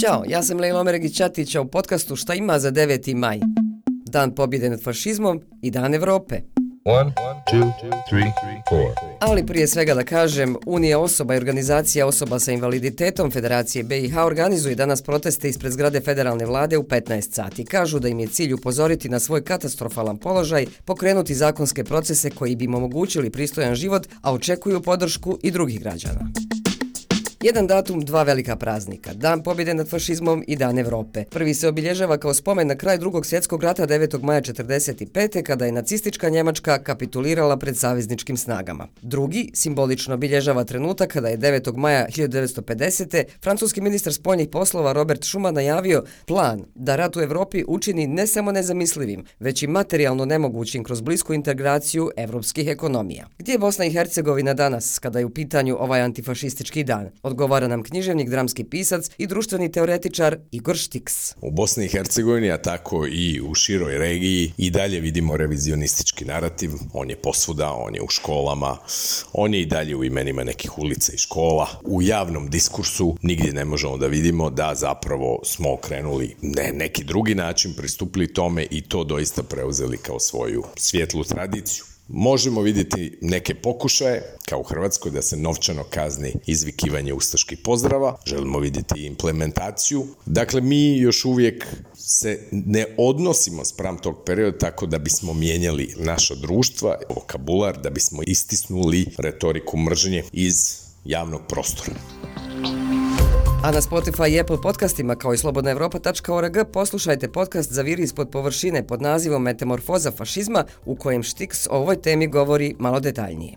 Ćao, ja sam Lejla Omeregić Ćatića u podcastu Šta ima za 9. maj. Dan pobjede nad fašizmom i Dan Evrope. One, two, three, Ali prije svega da kažem, Unija osoba i organizacija osoba sa invaliditetom Federacije BiH organizuje danas proteste ispred zgrade federalne vlade u 15 sati. Kažu da im je cilj upozoriti na svoj katastrofalan položaj, pokrenuti zakonske procese koji bi im omogućili pristojan život, a očekuju podršku i drugih građana. Jedan datum, dva velika praznika. Dan pobjede nad fašizmom i Dan Evrope. Prvi se obilježava kao spomen na kraj drugog svjetskog rata 9. maja 1945. kada je nacistička Njemačka kapitulirala pred savezničkim snagama. Drugi simbolično obilježava trenutak kada je 9. maja 1950. francuski ministar spoljnih poslova Robert Schuman najavio plan da rat u Evropi učini ne samo nezamislivim, već i materijalno nemogućim kroz blisku integraciju evropskih ekonomija. Gdje je Bosna i Hercegovina danas kada je u pitanju ovaj antifašistički dan? Odgovara nam književnik, dramski pisac i društveni teoretičar Igor Štiks. U Bosni i Hercegovini, a tako i u široj regiji, i dalje vidimo revizionistički narativ. On je posvuda, on je u školama, on je i dalje u imenima nekih ulica i škola. U javnom diskursu nigdje ne možemo da vidimo da zapravo smo okrenuli ne, neki drugi način, pristupili tome i to doista preuzeli kao svoju svjetlu tradiciju. Možemo vidjeti neke pokušaje, kao u Hrvatskoj, da se novčano kazni izvikivanje ustaških pozdrava. Želimo vidjeti implementaciju. Dakle, mi još uvijek se ne odnosimo spram tog perioda tako da bismo mijenjali naša društva, vokabular, da bismo istisnuli retoriku mržnje iz javnog prostora. A na Spotify i Apple podcastima kao i slobodnaevropa.org poslušajte podcast za viri ispod površine pod nazivom Metamorfoza fašizma u kojem Štiks o ovoj temi govori malo detaljnije.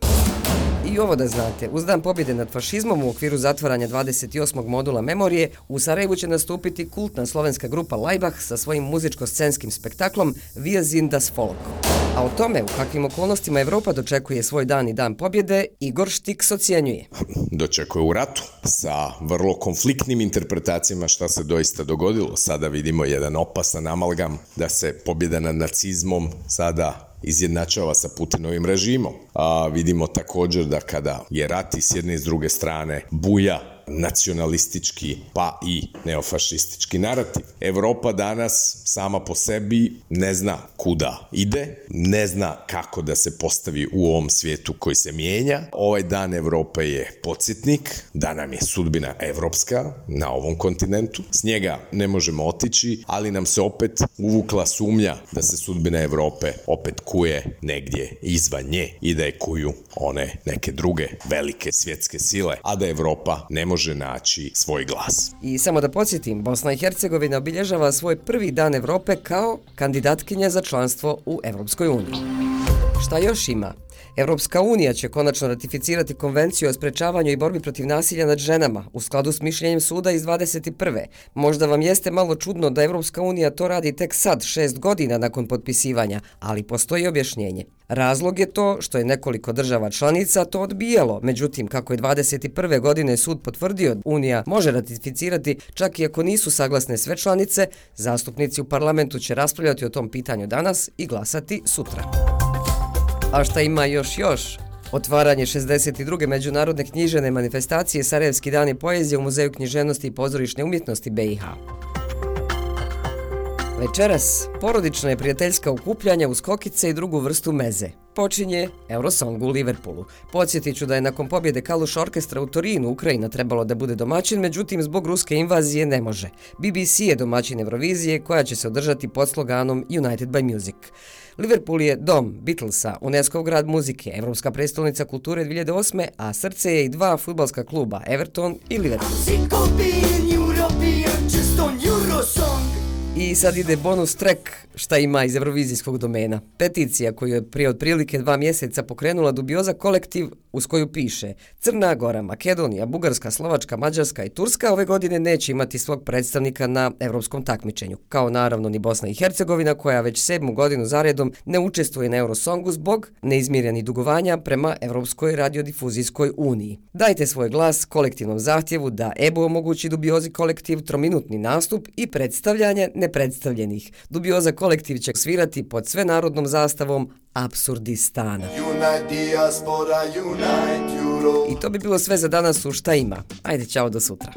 I ovo da znate, uz dan pobjede nad fašizmom u okviru zatvaranja 28. modula Memorije, u Sarajevu će nastupiti kultna slovenska grupa Laibach sa svojim muzičko-scenskim spektaklom Via Zindas Folk. A o tome u kakvim okolnostima Evropa dočekuje svoj dan i dan pobjede, Igor Štiks ocjenjuje. Dočekuje u ratu sa vrlo konfliktnim interpretacijama šta se doista dogodilo. Sada vidimo jedan opasan amalgam da se pobjeda nad nacizmom sada izjednačava sa Putinovim režimom. A vidimo također da kada je rat i s jedne i s druge strane buja nacionalistički pa i neofašistički narativ. Evropa danas sama po sebi ne zna kuda ide, ne zna kako da se postavi u ovom svijetu koji se mijenja. Ovaj dan Evrope je podsjetnik da nam je sudbina evropska na ovom kontinentu. S njega ne možemo otići, ali nam se opet uvukla sumnja da se sudbina Evrope opet kuje negdje izvan nje i da je kuju one neke druge velike svjetske sile, a da Evropa ne može naći svoj glas. I samo da podsjetim, Bosna i Hercegovina obilježava svoj prvi dan Evrope kao kandidatkinja za članstvo u Evropskoj uniji. Šta još ima? Evropska unija će konačno ratificirati konvenciju o sprečavanju i borbi protiv nasilja nad ženama u skladu s mišljenjem suda iz 21. Možda vam jeste malo čudno da Evropska unija to radi tek sad, šest godina nakon potpisivanja, ali postoji objašnjenje. Razlog je to što je nekoliko država članica to odbijalo. Međutim, kako je 21. godine sud potvrdio, Unija može ratificirati čak i ako nisu saglasne sve članice, zastupnici u parlamentu će raspravljati o tom pitanju danas i glasati sutra. A šta ima još još? Otvaranje 62. međunarodne knjižene manifestacije Sarajevski dani poezije u Muzeju književnosti i pozorišne umjetnosti BiH. Večeras, porodična i prijateljska ukupljanja uz kokice i drugu vrstu meze. Počinje Eurosong u Liverpoolu. Podsjetit ću da je nakon pobjede Kaluš orkestra u Torinu Ukrajina trebalo da bude domaćin, međutim zbog ruske invazije ne može. BBC je domaćin Eurovizije koja će se održati pod sloganom United by Music. Liverpool je dom Beatlesa, UNESCO grad muzike, Evropska predstavnica kulture 2008. a srce je i dva futbalska kluba, Everton i Liverpool. I sad ide bonus track šta ima iz Eurovizijskog domena. Peticija koju je prije otprilike dva mjeseca pokrenula dubioza kolektiv uz koju piše Crna Gora, Makedonija, Bugarska, Slovačka, Mađarska i Turska ove godine neće imati svog predstavnika na evropskom takmičenju. Kao naravno ni Bosna i Hercegovina koja već sedmu godinu zaredom ne učestvuje na Eurosongu zbog neizmirjenih dugovanja prema Evropskoj radiodifuzijskoj uniji. Dajte svoj glas kolektivnom zahtjevu da EBO omogući dubiozi kolektiv trominutni nastup i predstavljanje nepredstavljenih. Dubioza kolektiv će svirati pod sve narodnom zastavom Absurdistana. I to bi bilo sve za danas u Šta ima. Ajde, čao do sutra.